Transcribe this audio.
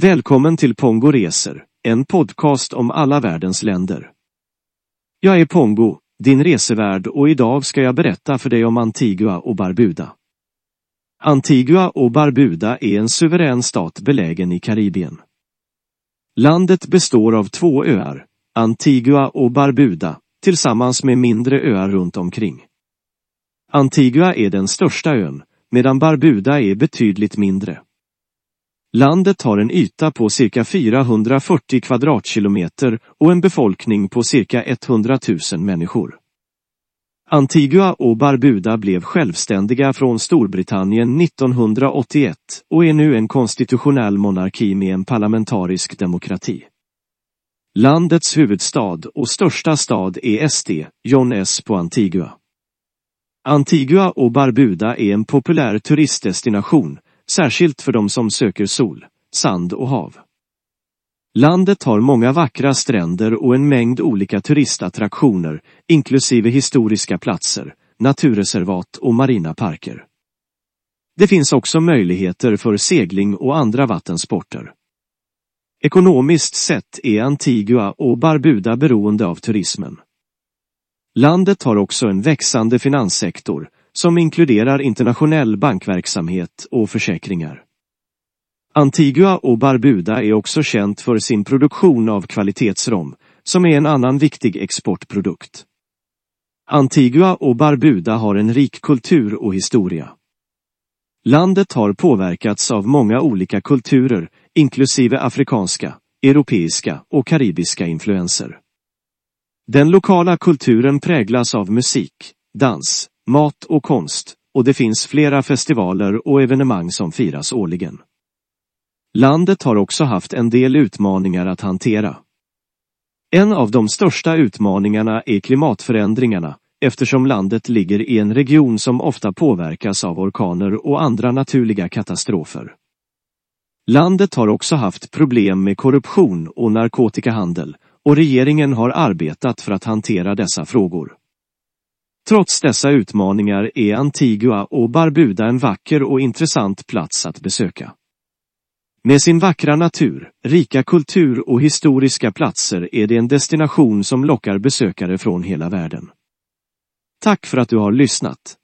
Välkommen till Pongo Reser, en podcast om alla världens länder. Jag är Pongo, din resevärd och idag ska jag berätta för dig om Antigua och Barbuda. Antigua och Barbuda är en suverän stat belägen i Karibien. Landet består av två öar, Antigua och Barbuda, tillsammans med mindre öar runt omkring. Antigua är den största ön, medan Barbuda är betydligt mindre. Landet har en yta på cirka 440 kvadratkilometer och en befolkning på cirka 100 000 människor. Antigua och Barbuda blev självständiga från Storbritannien 1981 och är nu en konstitutionell monarki med en parlamentarisk demokrati. Landets huvudstad och största stad är Este, John S på Antigua. Antigua och Barbuda är en populär turistdestination, särskilt för de som söker sol, sand och hav. Landet har många vackra stränder och en mängd olika turistattraktioner, inklusive historiska platser, naturreservat och marina parker. Det finns också möjligheter för segling och andra vattensporter. Ekonomiskt sett är Antigua och Barbuda beroende av turismen. Landet har också en växande finanssektor som inkluderar internationell bankverksamhet och försäkringar. Antigua och Barbuda är också känt för sin produktion av kvalitetsrom, som är en annan viktig exportprodukt. Antigua och Barbuda har en rik kultur och historia. Landet har påverkats av många olika kulturer, inklusive afrikanska, europeiska och karibiska influenser. Den lokala kulturen präglas av musik, dans, mat och konst och det finns flera festivaler och evenemang som firas årligen. Landet har också haft en del utmaningar att hantera. En av de största utmaningarna är klimatförändringarna eftersom landet ligger i en region som ofta påverkas av orkaner och andra naturliga katastrofer. Landet har också haft problem med korruption och narkotikahandel och regeringen har arbetat för att hantera dessa frågor. Trots dessa utmaningar är Antigua och Barbuda en vacker och intressant plats att besöka. Med sin vackra natur, rika kultur och historiska platser är det en destination som lockar besökare från hela världen. Tack för att du har lyssnat.